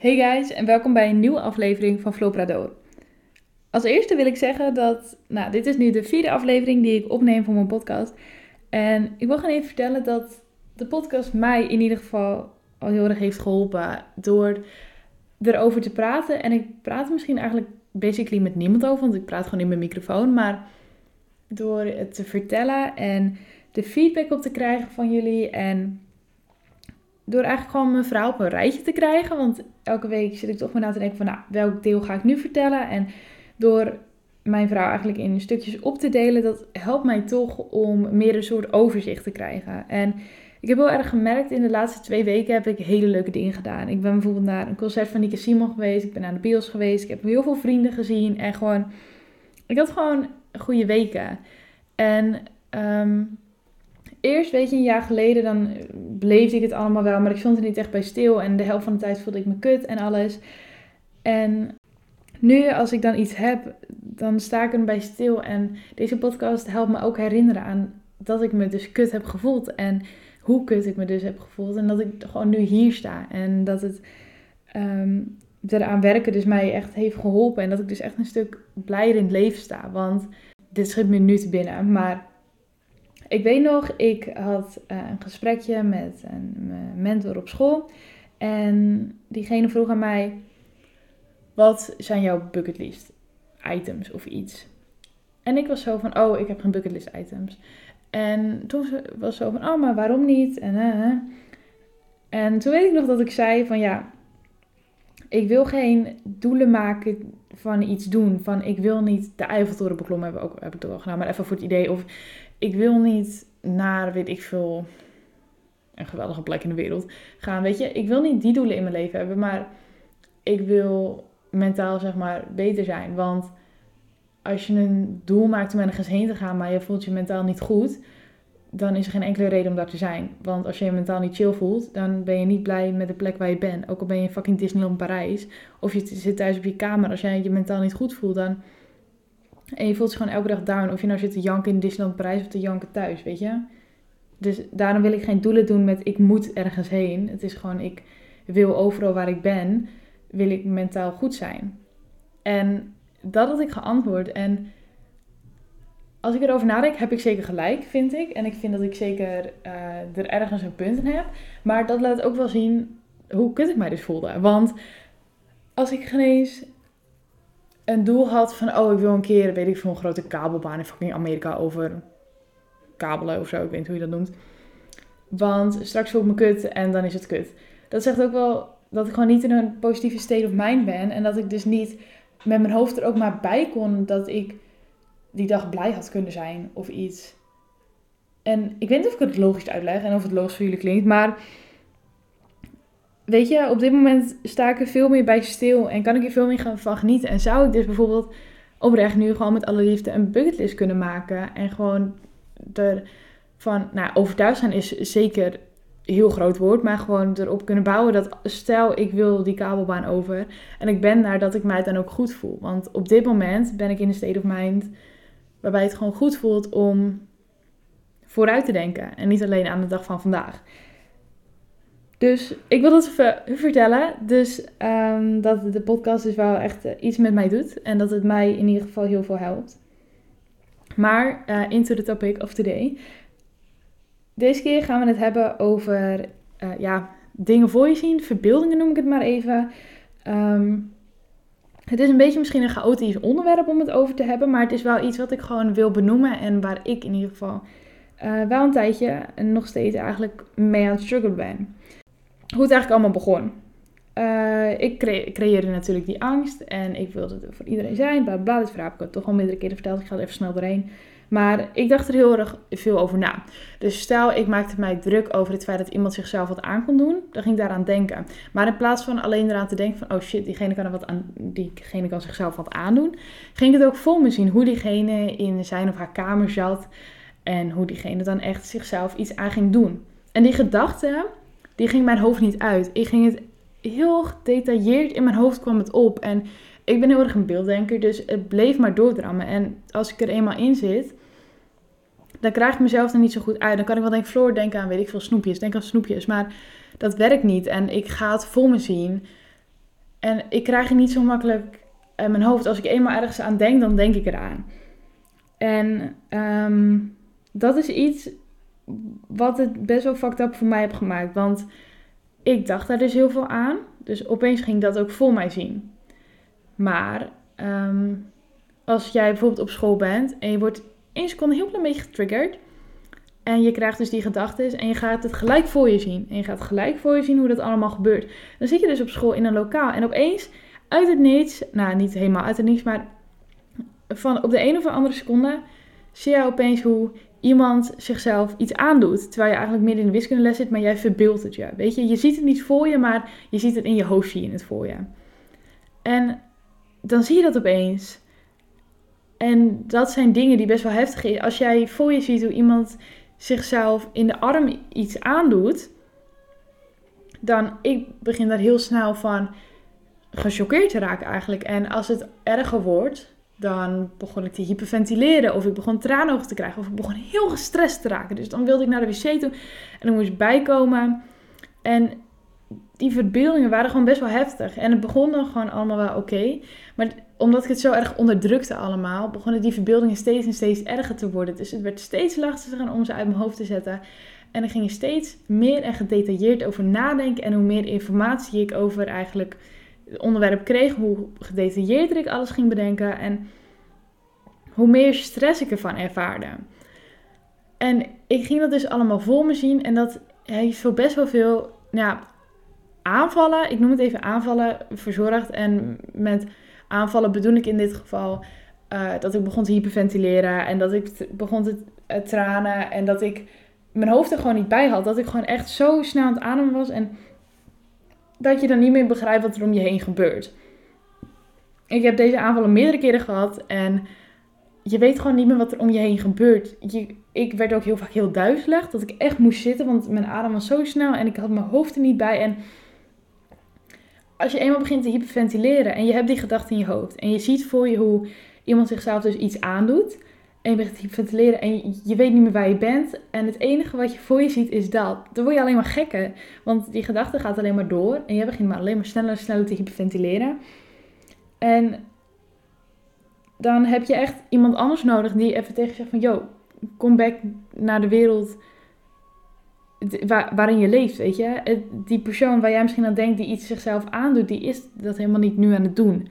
Hey guys en welkom bij een nieuwe aflevering van Flow Als eerste wil ik zeggen dat, nou, dit is nu de vierde aflevering die ik opneem voor mijn podcast. En ik wil gewoon even vertellen dat de podcast mij in ieder geval al heel erg heeft geholpen door erover te praten. En ik praat misschien eigenlijk basically met niemand over, want ik praat gewoon in mijn microfoon. Maar door het te vertellen en de feedback op te krijgen van jullie en door eigenlijk gewoon mijn verhaal op een rijtje te krijgen. Want elke week zit ik toch maar na te denken van, nou, welk deel ga ik nu vertellen? En door mijn verhaal eigenlijk in stukjes op te delen, dat helpt mij toch om meer een soort overzicht te krijgen. En ik heb heel erg gemerkt, in de laatste twee weken heb ik hele leuke dingen gedaan. Ik ben bijvoorbeeld naar een concert van Nike Simon geweest, ik ben naar de bios geweest, ik heb heel veel vrienden gezien en gewoon, ik had gewoon goede weken. En um, eerst, weet je, een jaar geleden, dan beleefde ik het allemaal wel, maar ik stond er niet echt bij stil. En de helft van de tijd voelde ik me kut en alles. En nu, als ik dan iets heb, dan sta ik erbij stil. En deze podcast helpt me ook herinneren aan dat ik me dus kut heb gevoeld. En hoe kut ik me dus heb gevoeld. En dat ik gewoon nu hier sta. En dat het um, eraan werken dus mij echt heeft geholpen. En dat ik dus echt een stuk blijer in het leven sta. Want dit schiet me nu te binnen. Maar ik weet nog, ik had uh, een gesprekje met een mentor op school. En diegene vroeg aan mij: Wat zijn jouw bucketlist items of iets? En ik was zo van: Oh, ik heb geen bucketlist items. En toen was zo van: Oh, maar waarom niet? En, uh, en toen weet ik nog dat ik zei: Van ja, ik wil geen doelen maken van iets doen. Van ik wil niet de Eiffeltoren beklommen hebben, ook, heb ik toch wel maar even voor het idee. Of ik wil niet naar, weet ik veel, een geweldige plek in de wereld gaan. Weet je, ik wil niet die doelen in mijn leven hebben, maar ik wil mentaal, zeg maar, beter zijn. Want als je een doel maakt om ergens heen te gaan, maar je voelt je mentaal niet goed, dan is er geen enkele reden om daar te zijn. Want als je je mentaal niet chill voelt, dan ben je niet blij met de plek waar je bent. Ook al ben je in fucking Disneyland Parijs, of je zit thuis op je kamer, als jij je mentaal niet goed voelt, dan en je voelt je gewoon elke dag down. Of je nou zit te janken in Disneyland Parijs of te janken thuis, weet je. Dus daarom wil ik geen doelen doen met ik moet ergens heen. Het is gewoon ik wil overal waar ik ben, wil ik mentaal goed zijn. En dat had ik geantwoord. En als ik erover nadenk, heb ik zeker gelijk, vind ik. En ik vind dat ik zeker uh, er ergens een punt in heb. Maar dat laat ook wel zien hoe kut ik mij dus voelde. Want als ik geen eens een doel had van, oh, ik wil een keer, weet ik veel, een grote kabelbaan in fucking Amerika over kabelen of zo, ik weet niet hoe je dat noemt. Want straks voel ik me kut en dan is het kut. Dat zegt ook wel dat ik gewoon niet in een positieve state of mind ben. En dat ik dus niet met mijn hoofd er ook maar bij kon dat ik die dag blij had kunnen zijn of iets. En ik weet niet of ik het logisch uitleg en of het logisch voor jullie klinkt, maar weet je, op dit moment sta ik er veel meer bij stil en kan ik er veel meer van genieten. En zou ik dus bijvoorbeeld oprecht nu gewoon met alle liefde een bucketlist kunnen maken en gewoon ervan, nou, overtuigd zijn is zeker heel groot woord, maar gewoon erop kunnen bouwen dat stel ik wil die kabelbaan over en ik ben daar dat ik mij dan ook goed voel. Want op dit moment ben ik in een state of mind waarbij het gewoon goed voelt om vooruit te denken en niet alleen aan de dag van vandaag. Dus ik wil dat even vertellen. Dus um, dat de podcast dus wel echt eh, iets met mij doet. En dat het mij in ieder geval heel veel helpt. Maar uh, into the topic of today. Deze keer gaan we het hebben over uh, ja, dingen voor je zien. Verbeeldingen noem ik het maar even. Um, het is een beetje misschien een chaotisch onderwerp om het over te hebben. Maar het is wel iets wat ik gewoon wil benoemen. En waar ik in ieder geval wel een tijdje en nog steeds eigenlijk mee aan het struggelen ben hoe het eigenlijk allemaal begon. Uh, ik creëerde natuurlijk die angst en ik wilde er voor iedereen zijn. Bla bla, dit verhaal heb ik toch al meerdere keren verteld. Ik ga er even snel doorheen. Maar ik dacht er heel erg veel over na. Dus stel, ik maakte mij druk over het feit dat iemand zichzelf wat aan kon doen. Dan ging ik daaraan denken. Maar in plaats van alleen eraan te denken van... oh shit, diegene kan, er wat aan, diegene kan zichzelf wat aandoen... ging ik het ook voor me zien hoe diegene in zijn of haar kamer zat... en hoe diegene dan echt zichzelf iets aan ging doen. En die gedachte die ging mijn hoofd niet uit. Ik ging het heel gedetailleerd in mijn hoofd kwam het op. En ik ben heel erg een beelddenker, dus het bleef maar doordrammen. En als ik er eenmaal in zit, dan krijg ik mezelf er niet zo goed uit. Dan kan ik wel denken, Floor, denk aan, weet ik veel, snoepjes. Denk aan snoepjes. Maar dat werkt niet. En ik ga het voor me zien En ik krijg het niet zo makkelijk in mijn hoofd. Als ik eenmaal ergens aan denk, dan denk ik eraan. En ehm, dat is iets wat het best wel fucked up voor mij heb gemaakt. Want ik dacht daar dus heel veel aan. Dus opeens ging dat ook voor mij zien. Maar ehm, als jij bijvoorbeeld op school bent en je wordt één seconde heel klein beetje getriggerd. En je krijgt dus die gedachten en je gaat het gelijk voor je zien. En je gaat gelijk voor je zien hoe dat allemaal gebeurt. Dan zit je dus op school in een lokaal en opeens uit het niets, nou niet helemaal uit het niets, maar van op de een of andere seconde zie je opeens hoe iemand zichzelf iets aandoet. Terwijl je eigenlijk midden in de wiskundeles zit, maar jij verbeeldt het je. Weet je, je ziet het niet voor je, maar je ziet het in je hoofd, zie je het voor je. En dan zie je dat opeens. En dat zijn dingen die best wel heftig zijn. Als jij voor je ziet hoe iemand zichzelf in de arm iets aandoet, dan ik begin daar heel snel van gechoqueerd te raken eigenlijk. En als het erger wordt, dan begon ik te hyperventileren. Of ik begon traanogen te krijgen. Of ik begon heel gestrest te raken. Dus dan wilde ik naar de wc toe. En dan moest ik bijkomen. En die verbeeldingen waren gewoon best wel heftig. En het begon dan gewoon allemaal wel oké. Maar omdat ik het zo erg onderdrukte allemaal, begonnen die verbeeldingen steeds en steeds erger te worden. Dus het werd steeds lastiger om ze uit mijn hoofd te zetten. En er ging steeds meer en gedetailleerd over nadenken. En hoe meer informatie ik over eigenlijk onderwerp kreeg, hoe gedetailleerder ik alles ging bedenken. En hoe meer stress ik ervan ervaarde. En ik ging dat dus allemaal voor me zien. En dat heeft voor best wel veel ja, aanvallen, ik noem het even aanvallen, verzorgd. En met aanvallen bedoel ik in dit geval uh, dat ik begon te hyperventileren. En dat ik begon te uh, tranen. En dat ik mijn hoofd er gewoon niet bij had. Dat ik gewoon echt zo snel aan het ademen was. En dat je dan niet meer begrijpt wat er om je heen gebeurt. Ik heb deze aanvallen meerdere keren gehad. En je weet gewoon niet meer wat er om je heen gebeurt. Ik werd ook heel vaak heel duizelig. Dat ik echt moest zitten, want mijn adem was zo snel en ik had mijn hoofd er niet bij. En als je eenmaal begint te hyperventileren en je hebt die gedachte in je hoofd. En je ziet voor je hoe iemand zichzelf dus iets aandoet. En je begint te hyperventileren en je, weet niet meer waar je bent. En het enige wat je voor je ziet is dat. Dan word je alleen maar gekker. Want die gedachte gaat alleen maar door. En je begint maar alleen maar sneller en sneller te hyperventileren. En dan heb je echt iemand anders nodig die even tegen je zegt van... Yo, kom back naar de wereld waarin je leeft, weet je. Die persoon waar jij misschien aan denkt die iets zichzelf aandoet... die is dat helemaal niet nu aan het doen.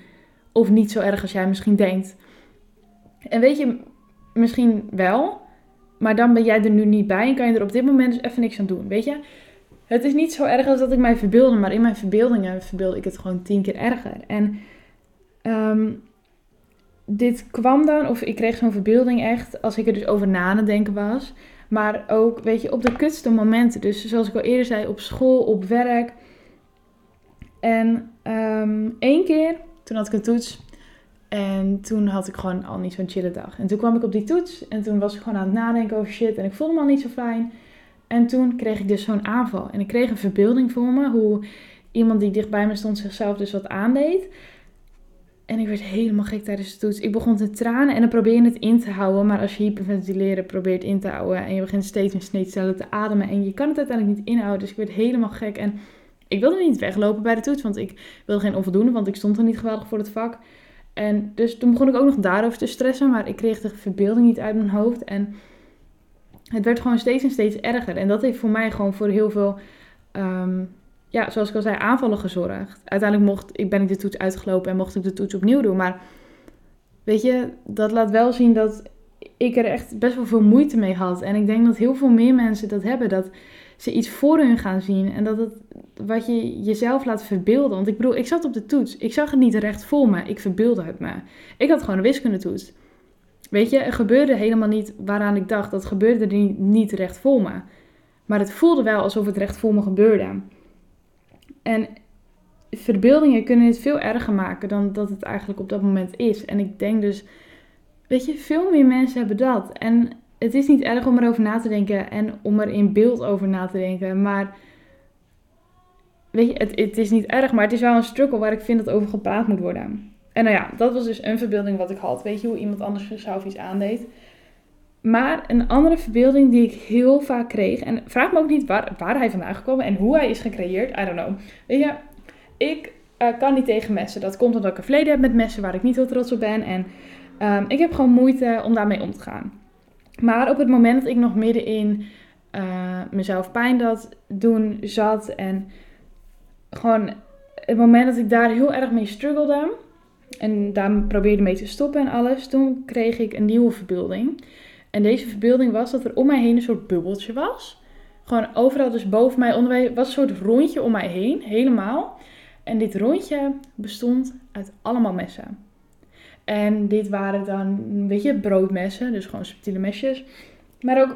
Of niet zo erg als jij misschien denkt. En weet je, misschien wel... maar dan ben jij er nu niet bij... en kan je er op dit moment dus even niks aan doen, weet je. Het is niet zo erg als dat ik mij verbeelde... maar in mijn verbeeldingen verbeeld ik het gewoon tien keer erger. En... Um, dit kwam dan, of ik kreeg zo'n verbeelding echt, als ik er dus over na te denken was. Maar ook, weet je, op de kutste momenten. Dus zoals ik al eerder zei, op school, op werk. En um, één keer, toen had ik een toets. En toen had ik gewoon al niet zo'n chille dag. En toen kwam ik op die toets. En toen was ik gewoon aan het nadenken over shit. En ik voelde me al niet zo fijn. En toen kreeg ik dus zo'n aanval. En ik kreeg een verbeelding voor me. Hoe iemand die dichtbij me stond zichzelf dus wat aandeed. En ik werd helemaal gek tijdens de toets. Ik begon te tranen en dan probeer je het in te houden. Maar als je hyperventileren probeert in te houden en je begint steeds en steeds te ademen en je kan het uiteindelijk niet inhouden. Dus ik werd helemaal gek en ik wilde niet weglopen bij de toets, want ik wilde geen onvoldoende, want ik stond er niet geweldig voor het vak. En dus toen begon ik ook nog daarover te stressen, maar ik kreeg de verbeelding niet uit mijn hoofd. En het werd gewoon steeds en steeds erger. En dat heeft voor mij gewoon voor heel veel ehm, ja, zoals ik al zei, aanvallen gezorgd. Uiteindelijk mocht, ik, ben ik de toets uitgelopen en mocht ik de toets opnieuw doen. Maar weet je, dat laat wel zien dat ik er echt best wel veel moeite mee had. En ik denk dat heel veel meer mensen dat hebben. Dat ze iets voor hun gaan zien. En dat het wat je jezelf laat verbeelden. Want ik bedoel, ik zat op de toets. Ik zag het niet recht voor me. Ik verbeelde het me. Ik had gewoon een wiskundetoets. Weet je, er gebeurde helemaal niet waaraan ik dacht. Dat gebeurde er niet recht voor me. Maar het voelde wel alsof het recht voor me gebeurde. En verbeeldingen kunnen het veel erger maken dan dat het eigenlijk op dat moment is. En ik denk dus, weet je, veel meer mensen hebben dat. En het is niet erg om erover na te denken en om er in beeld over na te denken. Maar weet je, het, is niet erg, maar het is wel een struggle waar ik vind dat over gepraat moet worden. En nou ja, dat was dus een verbeelding wat ik had. Weet je, hoe iemand anders zichzelf iets aandeed. Maar een andere verbeelding die ik heel vaak kreeg. En vraag me ook niet waar, waar hij vandaan gekomen en hoe hij is gecreëerd. I don't know. Weet je, ik uh, kan niet tegen messen. Dat komt omdat ik een verleden heb met messen waar ik niet heel trots op ben. En um, ik heb gewoon moeite om daarmee om te gaan. Maar op het moment dat ik nog midden in uh, mezelf pijn dat doen zat en gewoon het moment dat ik daar heel erg mee struggelde en daar probeerde mee te stoppen en alles, toen kreeg ik een nieuwe verbeelding. En deze verbeelding was dat er om mij heen een soort bubbeltje was. Gewoon overal, dus boven mij, onder mij, was een soort rondje om mij heen, helemaal. En dit rondje bestond uit allemaal messen. En dit waren dan, weet je, broodmessen, dus gewoon subtiele mesjes. Maar ook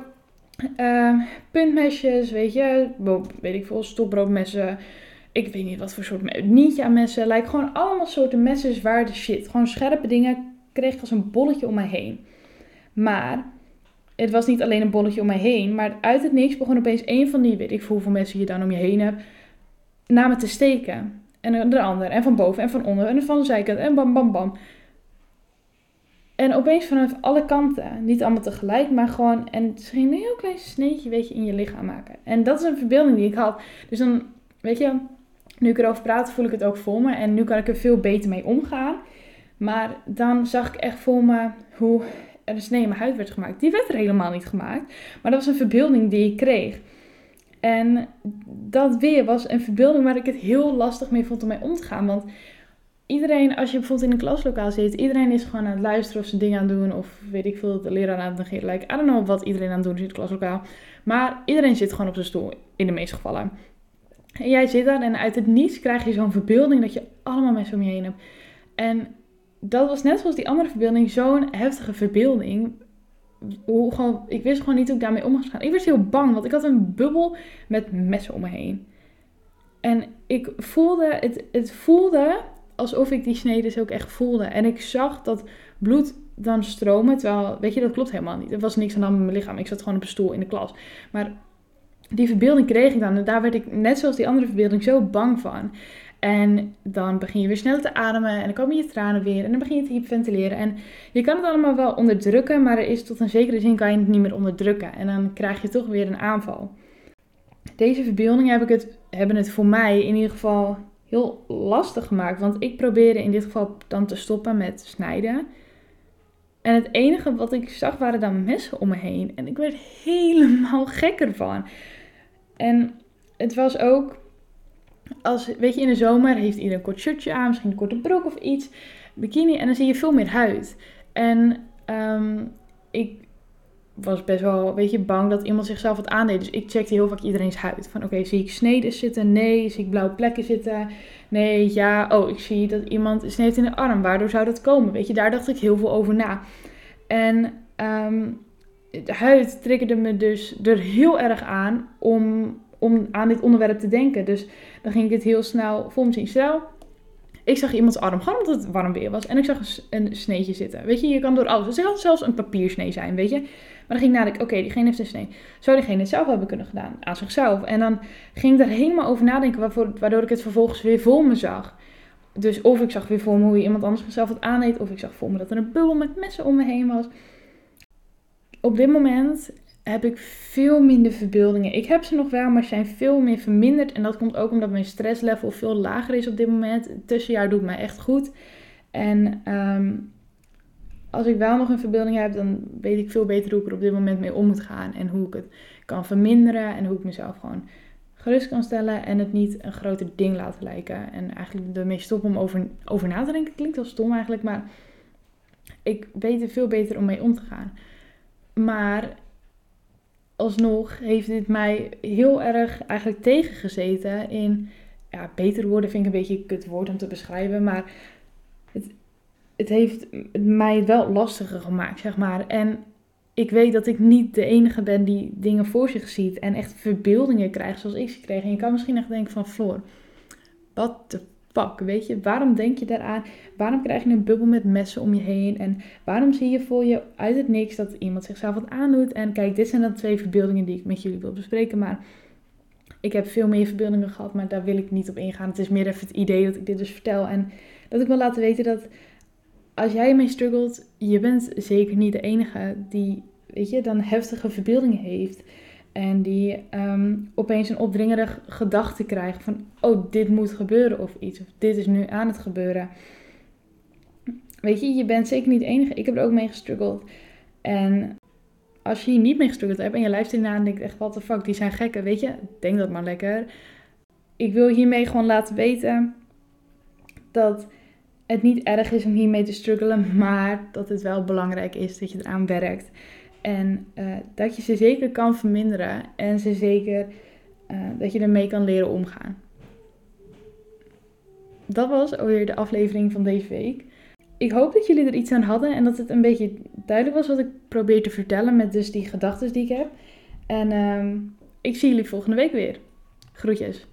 uh, puntmesjes, weet je, weet ik veel, stokbroodmessen. Ik weet niet wat voor soort nietje aan messen. Lijkt gewoon allemaal soorten messen waar de shit. Gewoon scherpe dingen kreeg ik als een bolletje om mij heen. Maar het was niet alleen een bolletje om mij heen, maar uit het niks begon opeens een van die, weet ik veel hoeveel mensen je dan om je heen hebt, naar me te steken. En de ander, en van boven en van onder, en van de zijkant, en bam bam bam. En opeens vanaf alle kanten, niet allemaal tegelijk, maar gewoon, en een heel klein sneetje, weet je, in je lichaam maken. En dat is een verbeelding die ik had. Dus dan, weet je, nu ik erover praat, voel ik het ook voor me. En nu kan ik er veel beter mee omgaan. Maar dan zag ik echt voor me hoe er een snee in mijn huid werd gemaakt. Die werd er helemaal niet gemaakt. Maar dat was een verbeelding die ik kreeg. En dat weer was een verbeelding waar ik het heel lastig mee vond om mee om te gaan. Want iedereen, als je bijvoorbeeld in een klaslokaal zit, iedereen is gewoon aan het luisteren of ze dingen aan het doen. Of weet ik veel, de leraar aan het negeren. Like, I don't know wat iedereen aan het doen is in het klaslokaal. Maar iedereen zit gewoon op zijn stoel, in de meeste gevallen. En jij zit daar en uit het niets krijg je zo'n verbeelding dat je allemaal mensen om je heen hebt. En dat was net zoals die andere verbeelding, zo'n heftige verbeelding. Hoe gewoon, ik wist gewoon niet hoe ik daarmee om moest gaan. Ik was heel bang, want ik had een bubbel met messen om me heen. En ik voelde, het, het voelde alsof ik die snede dus ook echt voelde. En ik zag dat bloed dan stromen, terwijl, weet je, dat klopt helemaal niet. Er was niks aan hand mijn lichaam. Ik zat gewoon op een stoel in de klas. Maar die verbeelding kreeg ik dan. En daar werd ik, net zoals die andere verbeelding, zo bang van. En dan begin je weer snel te ademen en dan komen je tranen weer en dan begin je te hyperventileren. En je kan het allemaal wel onderdrukken, maar er is tot een zekere zin kan je het niet meer onderdrukken. En dan krijg je toch weer een aanval. Deze verbeeldingen heb ik het, hebben het voor mij in ieder geval heel lastig gemaakt. Want ik probeerde in dit geval dan te stoppen met snijden. En het enige wat ik zag waren dan messen om me heen. En ik werd helemaal gek ervan. En het was ook, als, weet je, in de zomer heeft iedereen een kort shirtje aan, misschien een korte broek of iets, bikini, en dan zie je veel meer huid. En um, ik was best wel, weet je, bang dat iemand zichzelf wat aandeed. Dus ik checkte heel vaak iedereen's huid. Van oké, zie ik sneden zitten? Nee. Zie ik blauwe plekken zitten? Nee, ja. Oh, ik zie dat iemand sneed in de arm. Waardoor zou dat komen? Weet je, daar dacht ik heel veel over na. En um, de huid triggerde me dus er heel erg aan om, om aan dit onderwerp te denken. Dus dan ging ik het heel snel voor me zien. Stel, ik zag iemands arm, gewoon omdat het warm weer was. En ik zag een, sneetje zitten. Weet je, je kan door alles. Het kan zelfs een papiersnee zijn, weet je. Maar dan ging ik nadenken, oké, diegene heeft een snee. Zou diegene het zelf hebben kunnen gedaan? Aan zichzelf. En dan ging ik er helemaal over nadenken, waarvoor, waardoor ik het vervolgens weer voor me zag. Dus of ik zag weer voor me hoe iemand anders zichzelf het aandeed. Of ik zag voor me dat er een bubbel met messen om me heen was. Op dit moment heb ik veel minder verbeeldingen. Ik heb ze nog wel, maar ze zijn veel meer verminderd. En dat komt ook omdat mijn stresslevel veel lager is op dit moment. Het tussenjaar doet mij echt goed. En ehm, als ik wel nog een verbeelding heb, dan weet ik veel beter hoe ik er op dit moment mee om moet gaan. En hoe ik het kan verminderen. En hoe ik mezelf gewoon gerust kan stellen. En het niet een groter ding laten lijken. En eigenlijk ermee stoppen om over, over na te denken. Klinkt wel stom eigenlijk, maar ik weet er veel beter om mee om te gaan. Maar alsnog heeft dit mij heel erg eigenlijk tegengezeten in... Ja, beter worden vind ik een beetje kut woord om te beschrijven, maar het, het heeft mij wel lastiger gemaakt, zeg maar. En ik weet dat ik niet de enige ben die dingen voor zich ziet en echt verbeeldingen krijgt zoals ik ze kreeg. En je kan misschien echt denken van Floor, wat de fuck, weet je? Waarom denk je daaraan? Waarom krijg je een bubbel met messen om je heen? En waarom zie je voor je uit het niks dat iemand zichzelf wat aandoet? En kijk, dit zijn dan twee verbeeldingen die ik met jullie wil bespreken, maar ik heb veel meer verbeeldingen gehad, maar daar wil ik niet op ingaan. Het is meer even het idee dat ik dit dus vertel en dat ik wil laten weten dat als jij ermee struggelt, je bent zeker niet de enige die, weet je, dan heftige verbeeldingen heeft. En die ehm, opeens een opdringerige gedachte krijgen van, oh, dit moet gebeuren of iets. Of dit is nu aan het gebeuren. Weet je, je bent zeker niet de enige. Ik heb er ook mee gestruggeld. En als je hier niet mee gestruggeld hebt en je luistert na en denkt echt, what the fuck, die zijn gekken. Weet je, denk dat maar lekker. Ik wil hiermee gewoon laten weten dat het niet erg is om hiermee te struggelen, maar dat het wel belangrijk is dat je eraan werkt. En uh, dat je ze zeker kan verminderen en ze zeker uh, dat je ermee kan leren omgaan. Dat was alweer de aflevering van deze week. Ik hoop dat jullie er iets aan hadden en dat het een beetje duidelijk was wat ik probeer te vertellen met dus die gedachten die ik heb. En uh, ik zie jullie volgende week weer. Groetjes.